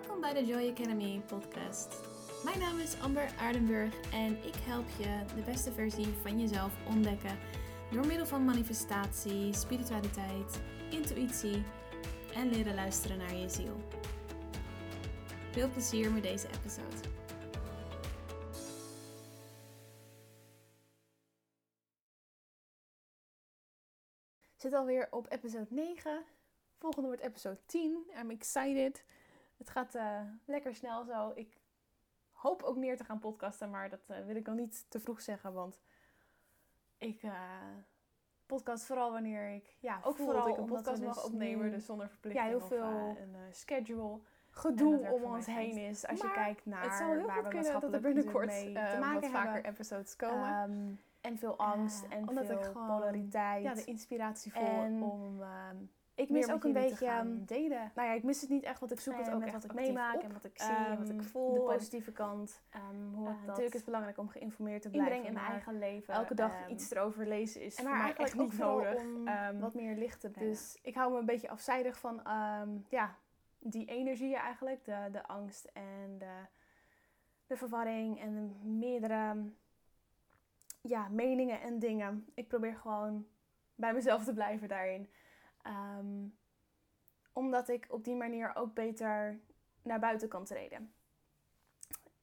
Welkom bij de Joy Academy podcast. Mijn naam is Amber Aardenburg en ik help je de beste versie van jezelf ontdekken door middel van manifestatie, spiritualiteit, intuïtie en leren luisteren naar je ziel. Veel plezier met deze episode. zit alweer op episode 9. Volgende wordt episode 10. I'm excited. Het gaat uh, lekker snel zo. Ik hoop ook meer te gaan podcasten, maar dat uh, wil ik nog niet te vroeg zeggen. Want ik uh, podcast vooral wanneer ik ja, ook vooral dat ik een podcast mag dus opnemen. Dus zonder verplichting ja, heel veel een schedule gedoe om ons heen is. Als je kijkt naar het zou heel waar we kunnen dat er binnenkort mee te maken wat vaker episodes komen. Um, en veel angst en omdat veel ik gewoon, polariteit. Ja, de inspiratie voor om um, ik mis ook een beetje ehm, delen. Nou ja, ik mis het niet echt, want ik zoek het ook met wat ik meemaak en wat ik zie en wat ik ehm, voel. De positieve kant. Um, hoe uh, natuurlijk is het belangrijk om geïnformeerd te blijven. in mijn eigen leven. Elke dag iets erover lezen is en mij echt niet nodig. Om wat meer licht te brengen. Dus ik hou me een beetje afzijdig van ja, die energieën eigenlijk. De, de angst en de, de verwarring en de meerdere ja, meningen en dingen. Ik probeer gewoon bij mezelf te blijven daarin. Ehm, omdat ik op die manier ook beter naar buiten kan treden.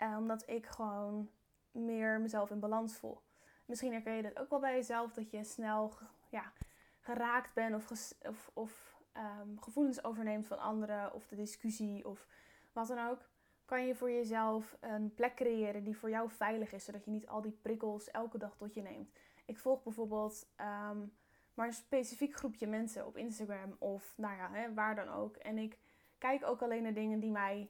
Uh, omdat ik gewoon meer mezelf in balans voel. Misschien herken je dat ook wel bij jezelf, dat je snel ja, geraakt bent of, of, of um, gevoelens overneemt van anderen of de discussie of wat dan ook. Kan je voor jezelf een plek creëren die voor jou veilig is, zodat je niet al die prikkels elke dag tot je neemt. Ik volg bijvoorbeeld um, maar een specifiek groepje mensen op Instagram of nou ja, hè, waar dan ook. En ik kijk ook alleen naar dingen die mij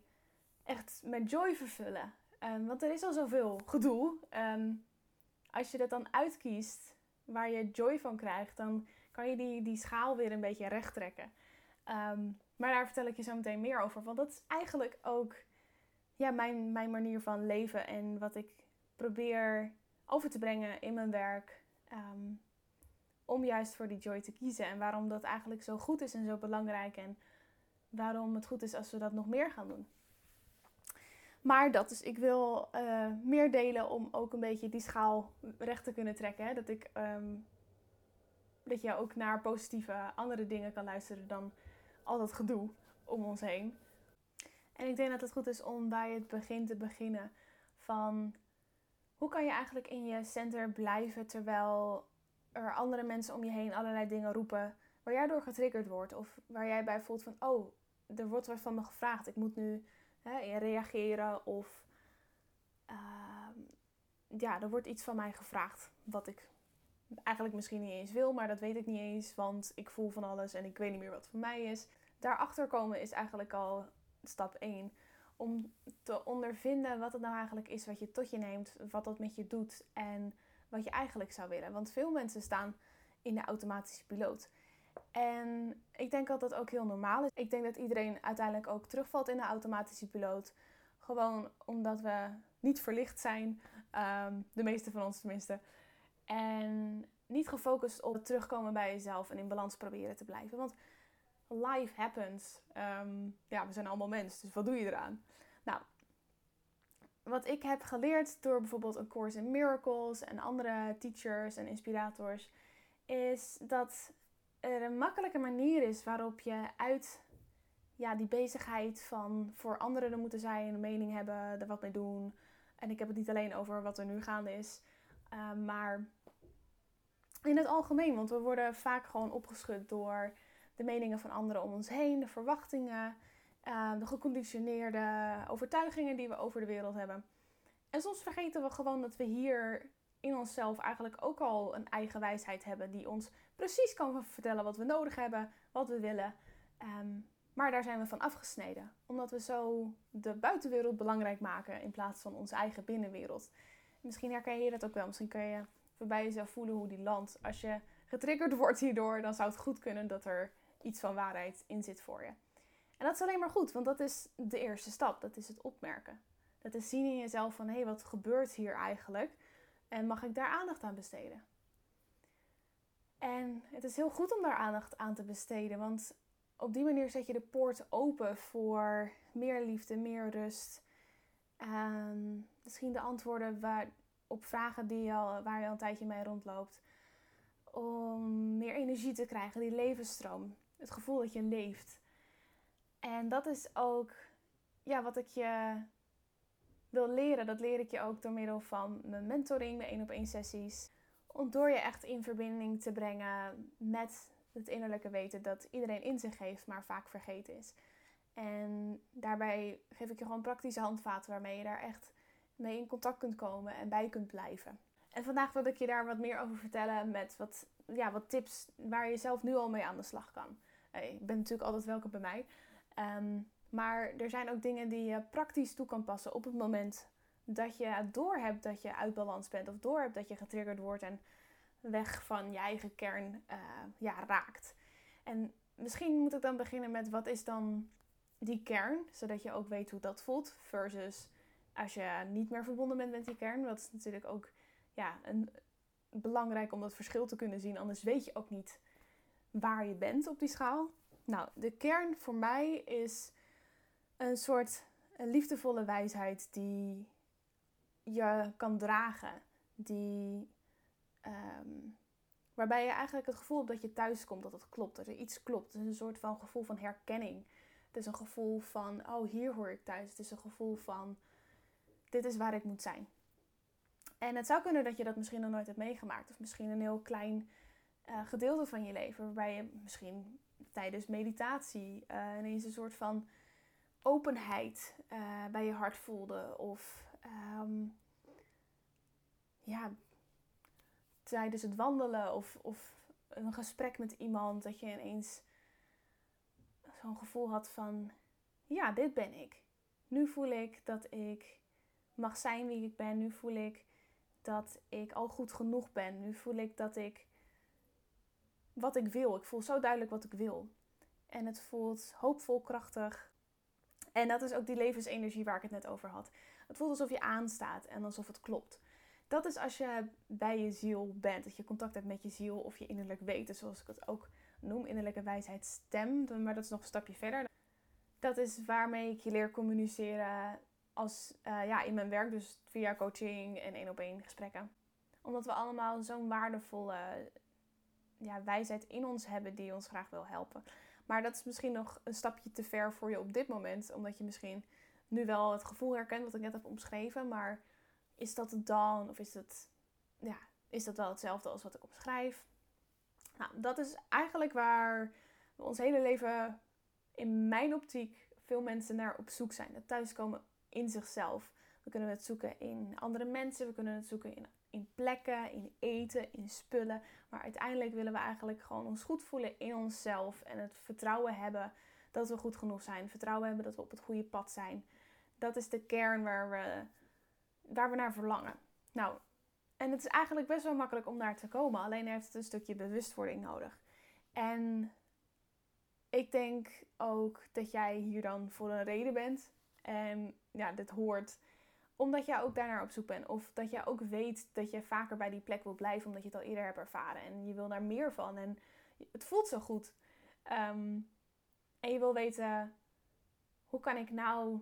echt met joy vervullen. Um, want er is al zoveel gedoe. Um, als je dat dan uitkiest waar je joy van krijgt, dan kan je die, die schaal weer een beetje recht trekken. Um, maar daar vertel ik je zo meteen meer over. Want dat is eigenlijk ook ja, mijn, mijn manier van leven en wat ik probeer over te brengen in mijn werk. Om juist voor die joy te kiezen. En waarom dat eigenlijk zo goed is en zo belangrijk. En waarom het goed is als we dat nog meer gaan doen. Maar dat is, ik wil uh, meer delen om ook een beetje die schaal recht te kunnen trekken. Hè? Dat, ik, um, dat je ook naar positieve andere dingen kan luisteren dan al dat gedoe om ons heen. En ik denk dat het goed is om bij het begin te beginnen van hoe kan je eigenlijk in je center blijven terwijl er andere mensen om je heen allerlei dingen roepen waar jij door getriggerd wordt. Of waar jij bij voelt van, oh, er wordt wat van me gevraagd. Ik moet nu hè, reageren. Of uh, ja, er wordt iets van mij gevraagd wat ik eigenlijk misschien niet eens wil. Maar dat weet ik niet eens, want ik voel van alles en ik weet niet meer wat voor mij is. Daarachter komen is eigenlijk al stap 1 om te ondervinden wat het nou eigenlijk is wat je tot je neemt, wat dat met je doet en wat je eigenlijk zou willen. Want veel mensen staan in de automatische piloot. En ik denk dat dat ook heel normaal is. Ik denk dat iedereen uiteindelijk ook terugvalt in de automatische piloot. Gewoon omdat we niet verlicht zijn, um, de meeste van ons tenminste. En niet gefocust op het terugkomen bij jezelf en in balans proberen te blijven. Want life happens. Um, ja, we zijn allemaal mensen, dus wat doe je eraan? Nou, wat ik heb geleerd door bijvoorbeeld een course in miracles en andere teachers en inspirators, is dat er een makkelijke manier is waarop je uit ja, die bezigheid van voor anderen er moeten zijn, een mening hebben, er wat mee doen. En ik heb het niet alleen over wat er nu gaande is, uh, maar in het algemeen. Want we worden vaak gewoon opgeschud door de meningen van anderen om ons heen, de verwachtingen. Ehm, de geconditioneerde overtuigingen die we over de wereld hebben. En soms vergeten we gewoon dat we hier in onszelf eigenlijk ook al een eigen wijsheid hebben die ons precies kan vertellen wat we nodig hebben, wat we willen. Ehm, maar daar zijn we van afgesneden, omdat we zo de buitenwereld belangrijk maken in plaats van onze eigen binnenwereld. Misschien herken je dat ook wel. Misschien kun je voorbij jezelf voelen hoe die landt. Als je getriggerd wordt hierdoor, dan zou het goed kunnen dat er iets van waarheid in zit voor je. En dat is alleen maar goed, want dat is de eerste stap. Dat is het opmerken. Dat is zien in jezelf van hé, hey, wat gebeurt hier eigenlijk? En mag ik daar aandacht aan besteden? En het is heel goed om daar aandacht aan te besteden, want op die manier zet je de poort open voor meer liefde, meer rust. En misschien de antwoorden waar, op vragen die je al, waar je al een tijdje mee rondloopt. Om meer energie te krijgen, die levensstroom. Het gevoel dat je leeft. En dat is ook ja, wat ik je wil leren. Dat leer ik je ook door middel van mijn mentoring, mijn één op één sessies. Om door je echt in verbinding te brengen met het innerlijke weten dat iedereen in zich heeft, maar vaak vergeten is. En daarbij geef ik je gewoon praktische handvaten waarmee je daar echt mee in contact kunt komen en bij kunt blijven. En vandaag wil ik je daar wat meer over vertellen met wat, ja, wat tips waar je zelf nu al mee aan de slag kan. Eh, ik ben natuurlijk altijd welkom bij mij. Ehm, maar er zijn ook dingen die je praktisch toe kan passen op het moment dat je doorhebt dat je uit balans bent. Of doorhebt dat je getriggerd wordt en weg van je eigen kern uh, ja, raakt. En misschien moet ik dan beginnen met wat is dan die kern, zodat je ook weet hoe dat voelt. Versus als je niet meer verbonden bent met die kern. Dat is natuurlijk ook ja, een, belangrijk om dat verschil te kunnen zien. Anders weet je ook niet waar je bent op die schaal. Nou, de kern voor mij is een soort liefdevolle wijsheid die je kan dragen. Die, ehm, waarbij je eigenlijk het gevoel hebt dat je thuis komt, dat het klopt, dat er iets klopt. Het is een soort van gevoel van herkenning. Het is een gevoel van, oh hier hoor ik thuis. Het is een gevoel van, dit is waar ik moet zijn. En het zou kunnen dat je dat misschien nog nooit hebt meegemaakt. Of misschien een heel klein uh, gedeelte van je leven. Waarbij je misschien tijdens meditatie uh, ineens een soort van openheid uh, bij je hart voelde. Of um, ja, tijdens het wandelen of, of een gesprek met iemand. Dat je ineens zo'n gevoel had van, ja, dit ben ik. Nu voel ik dat ik mag zijn wie ik ben. Nu voel ik dat ik al goed genoeg ben. Nu voel ik dat ik wat ik wil. Ik voel zo duidelijk wat ik wil. En het voelt hoopvol, krachtig. En dat is ook die levensenergie waar ik het net over had. Het voelt alsof je aanstaat en alsof het klopt. Dat is als je bij je ziel bent, dat je contact hebt met je ziel of je innerlijk weten, zoals ik het ook noem, innerlijke wijsheid stem. Maar dat is nog een stapje verder. Dat is waarmee ik je leer communiceren als, uh, ja, in mijn werk, dus via coaching en één op één gesprekken. Omdat we allemaal zo'n waardevolle ja, wijsheid in ons hebben die ons graag wil helpen. Maar dat is misschien nog een stapje te ver voor je op dit moment, omdat je misschien nu wel het gevoel herkent wat ik net heb omschreven, maar is dat het dan of is het, ja, is dat wel hetzelfde als wat ik omschrijf? Nou, dat is eigenlijk waar we ons hele leven in mijn optiek veel mensen naar op zoek zijn. Het thuiskomen in zichzelf. We kunnen het zoeken in andere mensen, we kunnen het zoeken in, in plekken, in eten, in spullen. Maar uiteindelijk willen we eigenlijk gewoon ons goed voelen in onszelf en het vertrouwen hebben dat we goed genoeg zijn. Vertrouwen hebben dat we op het goede pad zijn. Dat is de kern waar we, waar we naar verlangen. Nou, en het is eigenlijk best wel makkelijk om daar te komen, alleen heeft het een stukje bewustwording nodig. En ik denk ook dat jij hier dan voor een reden bent. En ja, dit hoort omdat jij ook daarnaar op zoek bent. Of dat jij ook weet dat je vaker bij die plek wil blijven omdat je het al eerder hebt ervaren. En je wil daar meer van. En het voelt zo goed. Ehm, en je wil weten, hoe kan ik nou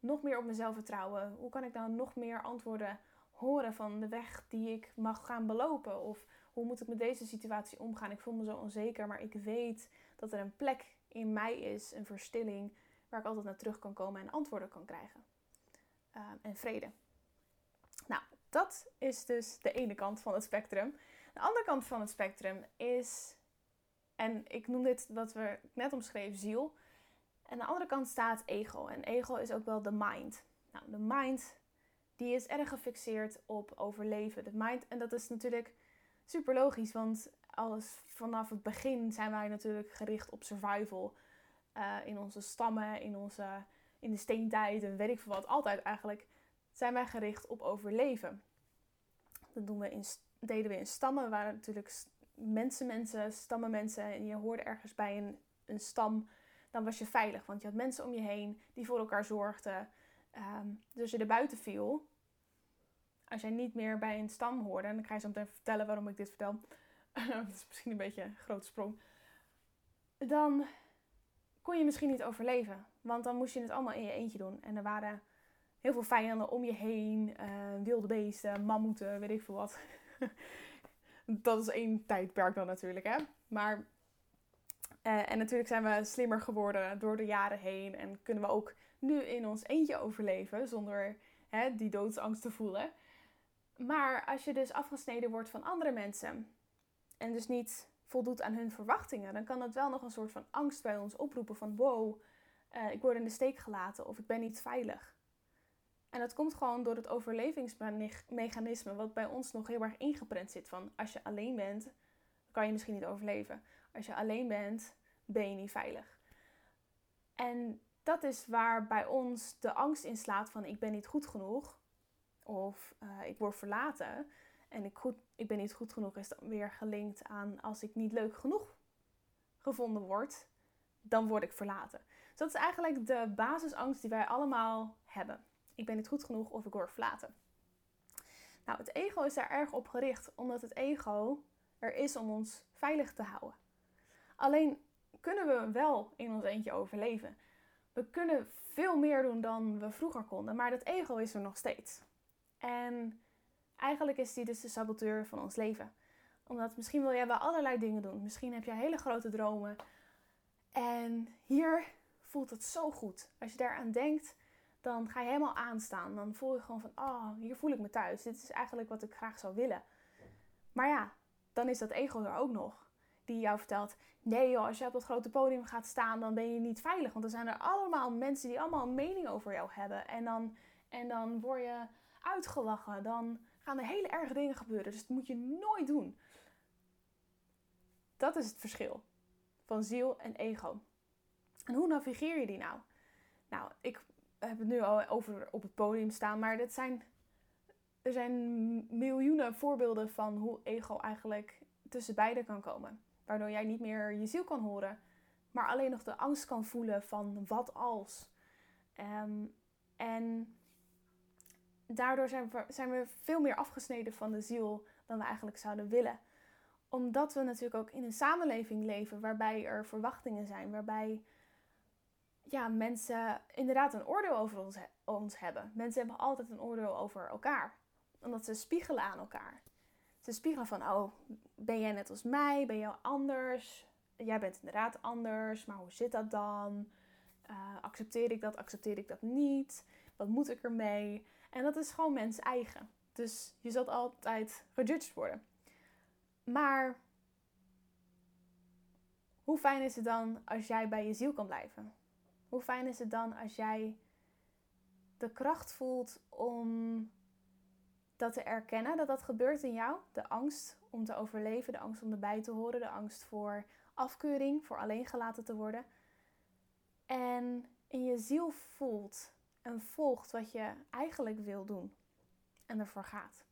nog meer op mezelf vertrouwen? Hoe kan ik nou nog meer antwoorden horen van de weg die ik mag gaan belopen? Of hoe moet ik met deze situatie omgaan? Ik voel me zo onzeker, maar ik weet dat er een plek in mij is, een verstilling, waar ik altijd naar terug kan komen en antwoorden kan krijgen. Ehm, en vrede. Nou, dat is dus de ene kant van het spectrum. De andere kant van het spectrum is, en ik noem dit wat we net omschreven, ziel. En aan de andere kant staat ego. En ego is ook wel de mind. Nou, de mind die is erg gefixeerd op overleven. De mind, en dat is natuurlijk super logisch, want alles vanaf het begin zijn wij natuurlijk gericht op survival. Uh, in onze stammen, in, onze, in de steentijd en weet ik veel wat. Altijd eigenlijk zijn wij gericht op overleven. Dat doen we in, deden we in stammen. Waren natuurlijk mensen, mensen, stammen mensen. En je hoorde ergens bij een, een stam, dan was je veilig. Want je had mensen om je heen die voor elkaar zorgden. Um, dus als je er buiten viel, als jij niet meer bij een stam hoorde, en dan ga je zo meteen vertellen waarom ik dit vertel. dat is misschien een beetje een grote sprong. Dan kon je misschien niet overleven. Want dan moest je het allemaal in je eentje doen. En er waren heel veel vijanden om je heen. Uh, wilde beesten, mammoeten, weet ik veel wat. dat is één tijdperk dan natuurlijk, hè. Maar, uh, en natuurlijk zijn we slimmer geworden door de jaren heen. En kunnen we ook nu in ons eentje overleven zonder hè, die doodsangst te voelen. Maar als je dus afgesneden wordt van andere mensen en dus niet voldoet aan hun verwachtingen, dan kan dat wel nog een soort van angst bij ons oproepen van wow, uh, ik word in de steek gelaten of ik ben niet veilig. En dat komt gewoon door het overlevingsmechanisme wat bij ons nog heel erg ingeprent zit van als je alleen bent, kan je misschien niet overleven. Als je alleen bent, ben je niet veilig. En dat is waar bij ons de angst in slaat van ik ben niet goed genoeg of uh, ik word verlaten. En ik, goed, ik ben niet goed genoeg is dan weer gelinkt aan als ik niet leuk genoeg gevonden word, dan word ik verlaten. Dus dat is eigenlijk de basisangst die wij allemaal hebben. Ik ben niet goed genoeg of ik word verlaten. Nou, het ego is daar erg op gericht, omdat het ego er is om ons veilig te houden. Alleen kunnen we wel in ons eentje overleven. We kunnen veel meer doen dan we vroeger konden, maar dat ego is er nog steeds. En eigenlijk is die dus de saboteur van ons leven. Omdat misschien wil jij wel allerlei dingen doen. Misschien heb je hele grote dromen. En hier voelt het zo goed. Als je daaraan denkt, dan ga je helemaal aanstaan. Dan voel je gewoon van, oh, hier voel ik me thuis. Dit is eigenlijk wat ik graag zou willen. Maar ja, dan is dat ego er ook nog. Die jou vertelt, nee joh, als je op dat grote podium gaat staan, dan ben je niet veilig. Want er zijn er allemaal mensen die allemaal een mening over jou hebben. En dan, en dan word je uitgelachen. Dan gaan er hele erge dingen gebeuren. Dus dat moet je nooit doen. Dat is het verschil van ziel en ego. En hoe navigeer je die nou? Nou, ik heb het nu al over op het podium staan, maar dit zijn, er zijn miljoenen voorbeelden van hoe ego eigenlijk tussen beiden kan komen. Waardoor jij niet meer je ziel kan horen, maar alleen nog de angst kan voelen van wat als. Ehm, en daardoor zijn we, zijn we veel meer afgesneden van de ziel dan we eigenlijk zouden willen. Omdat we natuurlijk ook in een samenleving leven waarbij er verwachtingen zijn, waarbij ja, mensen inderdaad een oordeel over ons, ons hebben. Mensen hebben altijd een oordeel over elkaar, omdat ze spiegelen aan elkaar. Ze spiegelen van, oh, ben jij net als mij? Ben jij anders? Jij bent inderdaad anders, maar hoe zit dat dan? Uh, accepteer ik dat? Accepteer ik dat niet? Wat moet ik ermee? En dat is gewoon mens eigen. Dus je zult altijd gejudged worden. Maar hoe fijn is het dan als jij bij je ziel kan blijven? Hoe fijn is het dan als jij de kracht voelt om dat te erkennen, dat dat gebeurt in jou? De angst om te overleven, de angst om erbij te horen, de angst voor afkeuring, voor alleen gelaten te worden. En in je ziel voelt en volgt wat je eigenlijk wil doen en ervoor gaat.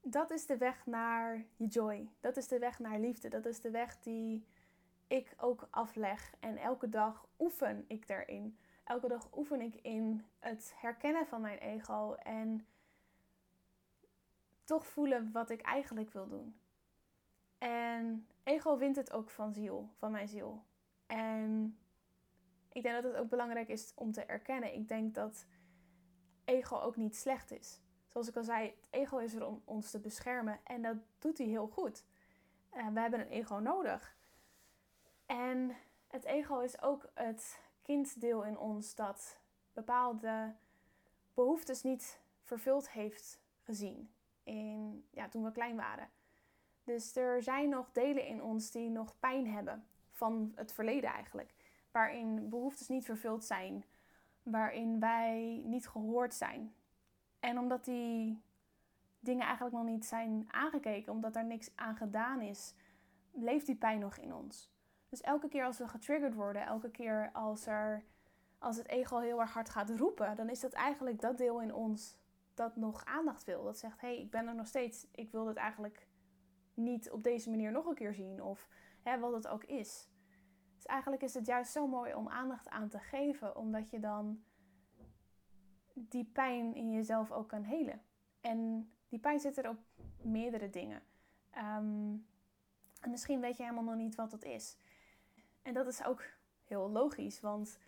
Dat is de weg naar je joy. Dat is de weg naar liefde. Dat is de weg die ik ook afleg. En elke dag oefen ik daarin. Elke dag oefen ik in het herkennen van mijn ego en toch voelen wat ik eigenlijk wil doen. En ego wint het ook van ziel, van mijn ziel. En ik denk dat het ook belangrijk is om te erkennen. Ik denk dat ego ook niet slecht is. Zoals ik al zei, het ego is er om ons te beschermen en dat doet hij heel goed. Uh, we hebben een ego nodig. En het ego is ook het kinddeel in ons dat bepaalde behoeftes niet vervuld heeft gezien in, ja, toen we klein waren. Dus er zijn nog delen in ons die nog pijn hebben van het verleden eigenlijk waarin behoeftes niet vervuld zijn, waarin wij niet gehoord zijn. En omdat die dingen eigenlijk nog niet zijn aangekeken, omdat er niks aan gedaan is, leeft die pijn nog in ons. Dus elke keer als we getriggerd worden, elke keer als, er, als het ego heel erg hard gaat roepen, dan is dat eigenlijk dat deel in ons dat nog aandacht wil. Dat zegt, hé, hey, ik ben er nog steeds, ik wil dit eigenlijk niet op deze manier nog een keer zien. Of hè, wat het ook is. Dus eigenlijk is het juist zo mooi om aandacht aan te geven, omdat je dan die pijn in jezelf ook kan helen. En die pijn zit er op meerdere dingen. Um, en misschien weet je helemaal nog niet wat dat is. En dat is ook heel logisch, want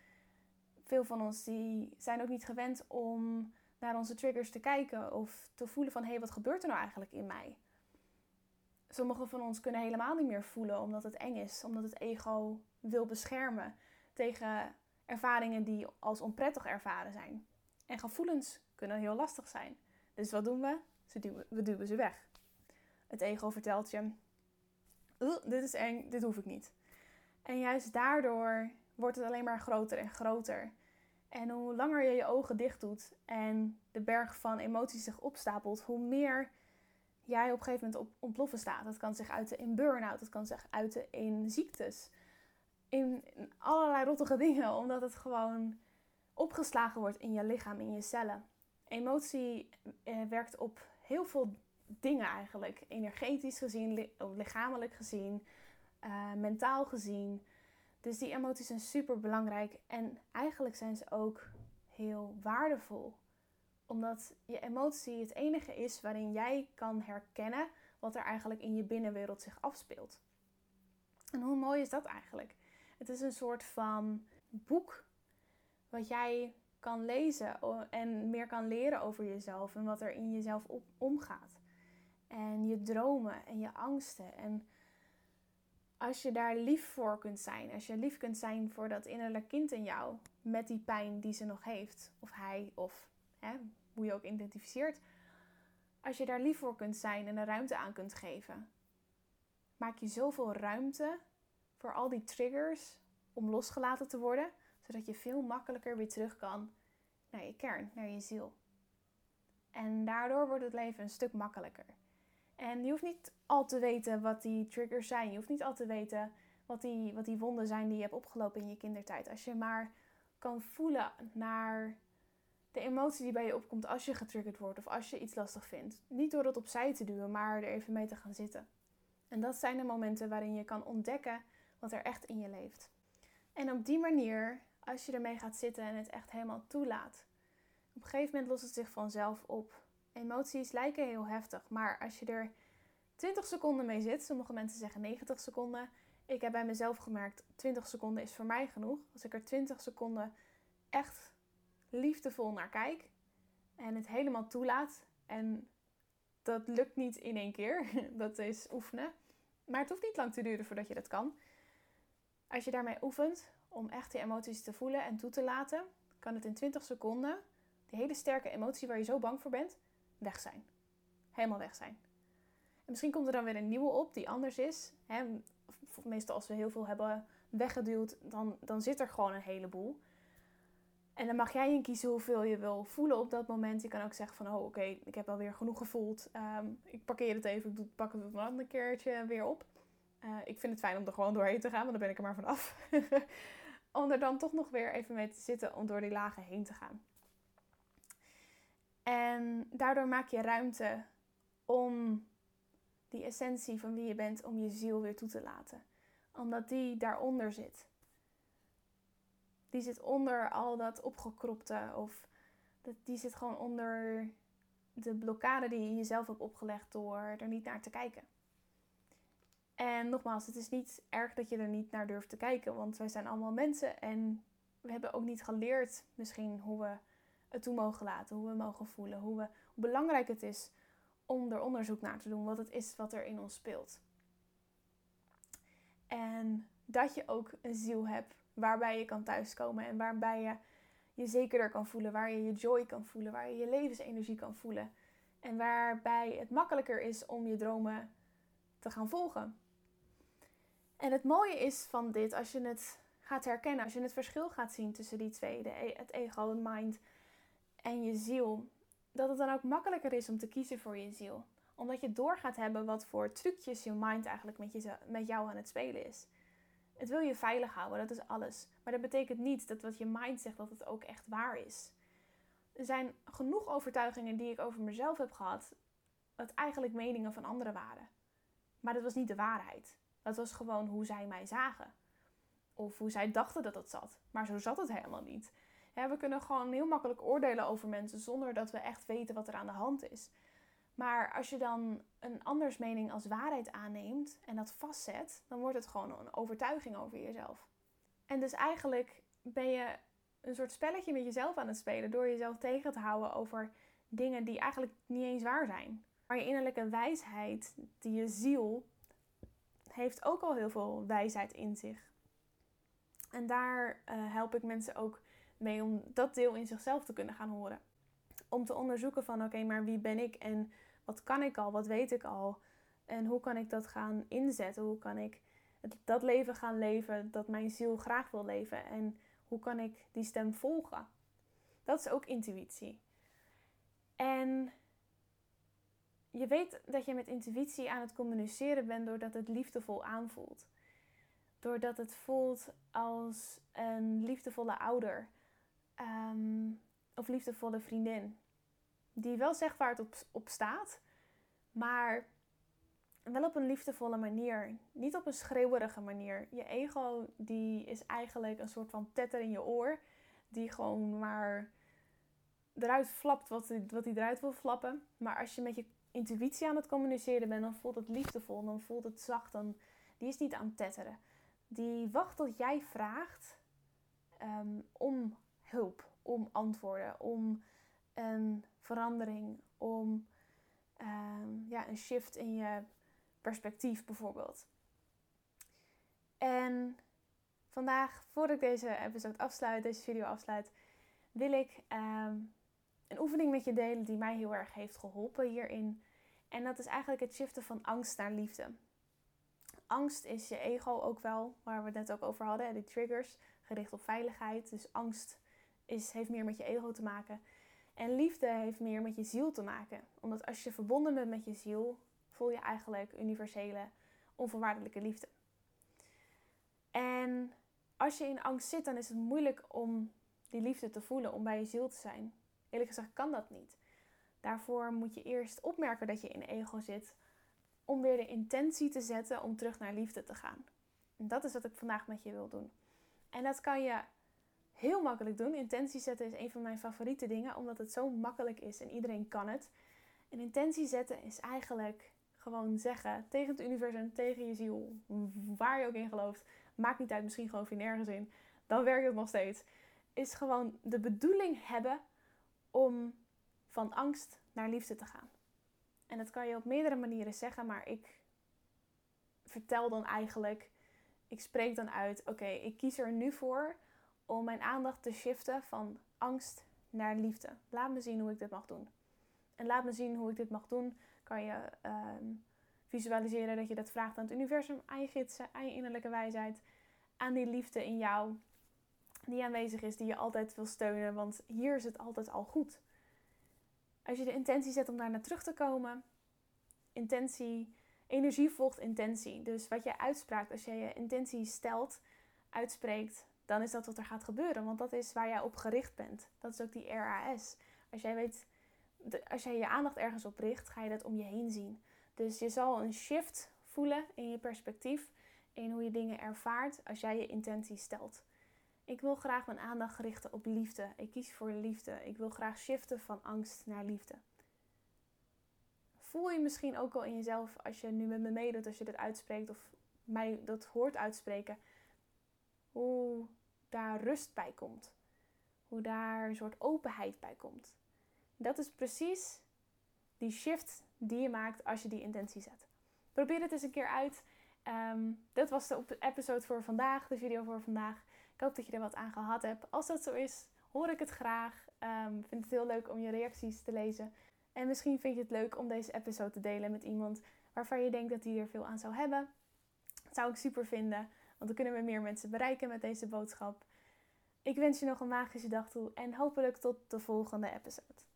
veel van ons die zijn ook niet gewend om naar onze triggers te kijken of te voelen van hé, hey, wat gebeurt er nou eigenlijk in mij? Sommigen van ons kunnen helemaal niet meer voelen omdat het eng is, omdat het ego wil beschermen tegen ervaringen die als onprettig ervaren zijn. En gevoelens kunnen heel lastig zijn. Dus wat doen we? we duwen ze weg. Het ego vertelt je: dit is eng, dit hoef ik niet. En juist daardoor wordt het alleen maar groter en groter. En hoe langer je je ogen dicht doet en de berg van emoties zich opstapelt, hoe meer jij op een gegeven moment op ontploffen staat. Dat kan zich uiten in burn-out, dat kan zich uiten in ziektes, in allerlei rottige dingen, omdat het gewoon opgeslagen wordt in je lichaam, in je cellen. Emotie eh, werkt op heel veel dingen eigenlijk. Energetisch gezien, lichamelijk gezien, uh, mentaal gezien. Dus die emoties zijn super belangrijk en eigenlijk zijn ze ook heel waardevol. Omdat je emotie het enige is waarin jij kan herkennen wat er eigenlijk in je binnenwereld zich afspeelt. En hoe mooi is dat eigenlijk? Het is een soort van boek wat jij kan lezen en meer kan leren over jezelf en wat er in jezelf op, omgaat. En je dromen en je angsten. En als je daar lief voor kunt zijn, als je lief kunt zijn voor dat innerlijke kind in jou, met die pijn die ze nog heeft, of hij, of hè, hoe je ook identificeert. Als je daar lief voor kunt zijn en er ruimte aan kunt geven, maak je zoveel ruimte voor al die triggers om losgelaten te worden, zodat je veel makkelijker weer terug kan naar je kern, naar je ziel. En daardoor wordt het leven een stuk makkelijker. En je hoeft niet al te weten wat die triggers zijn. Je hoeft niet al te weten wat die, wat die wonden zijn die je hebt opgelopen in je kindertijd. Als je maar kan voelen naar de emotie die bij je opkomt als je getriggerd wordt of als je iets lastig vindt. Niet door dat opzij te duwen, maar er even mee te gaan zitten. En dat zijn de momenten waarin je kan ontdekken wat er echt in je leeft. En op die manier, als je ermee gaat zitten en het echt helemaal toelaat, op een gegeven moment lost het zich vanzelf op. Emoties lijken heel heftig, maar als je er 20 seconden mee zit, sommige mensen zeggen 90 seconden. Ik heb bij mezelf gemerkt, 20 seconden is voor mij genoeg. Als ik er 20 seconden echt liefdevol naar kijk en het helemaal toelaat. En dat lukt niet in één keer, dat is oefenen. Maar het hoeft niet lang te duren voordat je dat kan. Als je daarmee oefent om echt die emoties te voelen en toe te laten, kan het in 20 seconden, die hele sterke emotie waar je zo bang voor bent, weg zijn. Helemaal weg zijn. En misschien komt er dan weer een nieuwe op die anders is. Hè? Meestal als we heel veel hebben weggeduwd, dan, dan zit er gewoon een heleboel. En dan mag jij in kiezen hoeveel je wil voelen op dat moment. Je kan ook zeggen van, oh oké, ik heb alweer genoeg gevoeld. Ehm, ik parkeer het even, ik pak het een ander keertje weer op. Uh, ik vind het fijn om er gewoon doorheen te gaan, want dan ben ik er maar vanaf. om er dan toch nog weer even mee te zitten om door die lagen heen te gaan. En daardoor maak je ruimte om die essentie van wie je bent, om je ziel weer toe te laten. Omdat die daaronder zit. Die zit onder al dat opgekropte of die zit gewoon onder de blokkade die je jezelf hebt opgelegd door er niet naar te kijken. En nogmaals, het is niet erg dat je er niet naar durft te kijken, want wij zijn allemaal mensen en we hebben ook niet geleerd misschien hoe we het toe mogen laten, hoe we mogen voelen, hoe, hoe belangrijk het is om er onderzoek naar te doen wat het is wat er in ons speelt. En dat je ook een ziel hebt waarbij je kan thuiskomen en waarbij je je zekerder kan voelen, waar je je joy kan voelen, waar je je levensenergie kan voelen. En waarbij het makkelijker is om je dromen te gaan volgen. En het mooie is van dit, als je het gaat herkennen, als je het verschil gaat zien tussen die twee, de, e-, het ego, het mind en je ziel, dat het dan ook makkelijker is om te kiezen voor je ziel. Omdat je door gaat hebben wat voor trucjes je mind eigenlijk met, je, met jou aan het spelen is. Het wil je veilig houden, dat is alles. Maar dat betekent niet dat wat je mind zegt, dat het ook echt waar is. Er zijn genoeg overtuigingen die ik over mezelf heb gehad, dat eigenlijk meningen van anderen waren. Maar dat was niet de waarheid. Dat was gewoon hoe zij mij zagen. Of hoe zij dachten dat het zat. Maar zo zat het helemaal niet we kunnen gewoon heel makkelijk oordelen over mensen zonder dat we echt weten wat er aan de hand is. Maar als je dan een anders mening als waarheid aanneemt en dat vastzet, dan wordt het gewoon een overtuiging over jezelf. En dus eigenlijk ben je een soort spelletje met jezelf aan het spelen door jezelf tegen te houden over dingen die eigenlijk niet eens waar zijn. Maar je innerlijke wijsheid, die je ziel, heeft ook al heel veel wijsheid in zich. En daar uh, help ik mensen ook mee om dat deel in zichzelf te kunnen gaan horen. Om te onderzoeken van oké, maar wie ben ik en wat kan ik al, wat weet ik al en hoe kan ik dat gaan inzetten? Hoe kan ik dat leven gaan leven dat mijn ziel graag wil leven en hoe kan ik die stem volgen? Dat is ook intuïtie. En je weet dat je met intuïtie aan het communiceren bent doordat het liefdevol aanvoelt. Doordat het voelt als een liefdevolle ouder ehm, of liefdevolle vriendin. Die wel zegt waar het op, staat, maar wel op een liefdevolle manier. Niet op een schreeuwerige manier. Je ego die is eigenlijk een soort van tetter in je oor. Die gewoon maar eruit flapt wat hij, wat eruit wil flappen. Maar als je met je intuïtie aan het communiceren bent, dan voelt het liefdevol. Dan voelt het zacht. Dan, die is niet aan het tetteren. Die wacht tot jij vraagt ehm, om hulp, om antwoorden, om een verandering, om ehm, ja, een shift in je perspectief bijvoorbeeld. En vandaag, voordat ik deze episode afsluit, deze video afsluit, wil ik ehm, een oefening met je delen die mij heel erg heeft geholpen hierin. En dat is eigenlijk het shiften van angst naar liefde. Angst is je ego ook wel, waar we het net ook over hadden, die triggers gericht op veiligheid. Dus angst is, heeft meer met je ego te maken. En liefde heeft meer met je ziel te maken. Omdat als je verbonden bent met je ziel, voel je eigenlijk universele, onvoorwaardelijke liefde. En als je in angst zit, dan is het moeilijk om die liefde te voelen, om bij je ziel te zijn. Eerlijk gezegd kan dat niet. Daarvoor moet je eerst opmerken dat je in ego zit, om weer de intentie te zetten om terug naar liefde te gaan. En dat is wat ik vandaag met je wil doen. En dat kan je heel makkelijk doen. Intentie zetten is een van mijn favoriete dingen, omdat het zo makkelijk is en iedereen kan het. En intentie zetten is eigenlijk gewoon zeggen tegen het universum, tegen je ziel, waar je ook in gelooft, maakt niet uit, misschien geloof je nergens in, dan werkt het nog steeds. Is gewoon de bedoeling hebben om van angst naar liefde te gaan. En dat kan je op meerdere manieren zeggen, maar ik vertel dan eigenlijk, ik spreek dan uit, oké, ik kies er nu voor om mijn aandacht te shiften van angst naar liefde. Laat me zien hoe ik dit mag doen. En laat me zien hoe ik dit mag doen kan je ehm, visualiseren dat je dat vraagt aan het universum, aan je gidsen, aan je innerlijke wijsheid, aan die liefde in jou die aanwezig is, die je altijd wil steunen, want hier is het altijd al goed. Als je de intentie zet om daar naar terug te komen, intentie, energie volgt intentie. Dus wat je uitspraakt, als je je intentie stelt, uitspreekt, dan is dat wat er gaat gebeuren, want dat is waar jij op gericht bent. Dat is ook die RAS. Als jij weet als jij je aandacht ergens op richt, ga je dat om je heen zien. Dus je zal een shift voelen in je perspectief, in hoe je dingen ervaart als jij je intentie stelt. Ik wil graag mijn aandacht richten op liefde. Ik kies voor liefde. Ik wil graag shiften van angst naar liefde. Voel je misschien ook al in jezelf als je nu met me meedoet, als je dit uitspreekt of mij dat hoort uitspreken, hoe daar rust bij komt. Hoe daar een soort openheid bij komt. Dat is precies die shift die je maakt als je die intentie zet. Probeer het eens een keer uit. Um, dit was de episode voor vandaag, de video voor vandaag. Ik hoop dat je er wat aan gehad hebt. Als dat zo is, hoor ik het graag. Um, vind het heel leuk om je reacties te lezen. En misschien vind je het leuk om deze episode te delen met iemand waarvan je denkt dat hij er veel aan zou hebben. Dat zou ik super vinden, want dan kunnen we meer mensen bereiken met deze boodschap. Ik wens je nog een magische dag toe en hopelijk tot de volgende episode.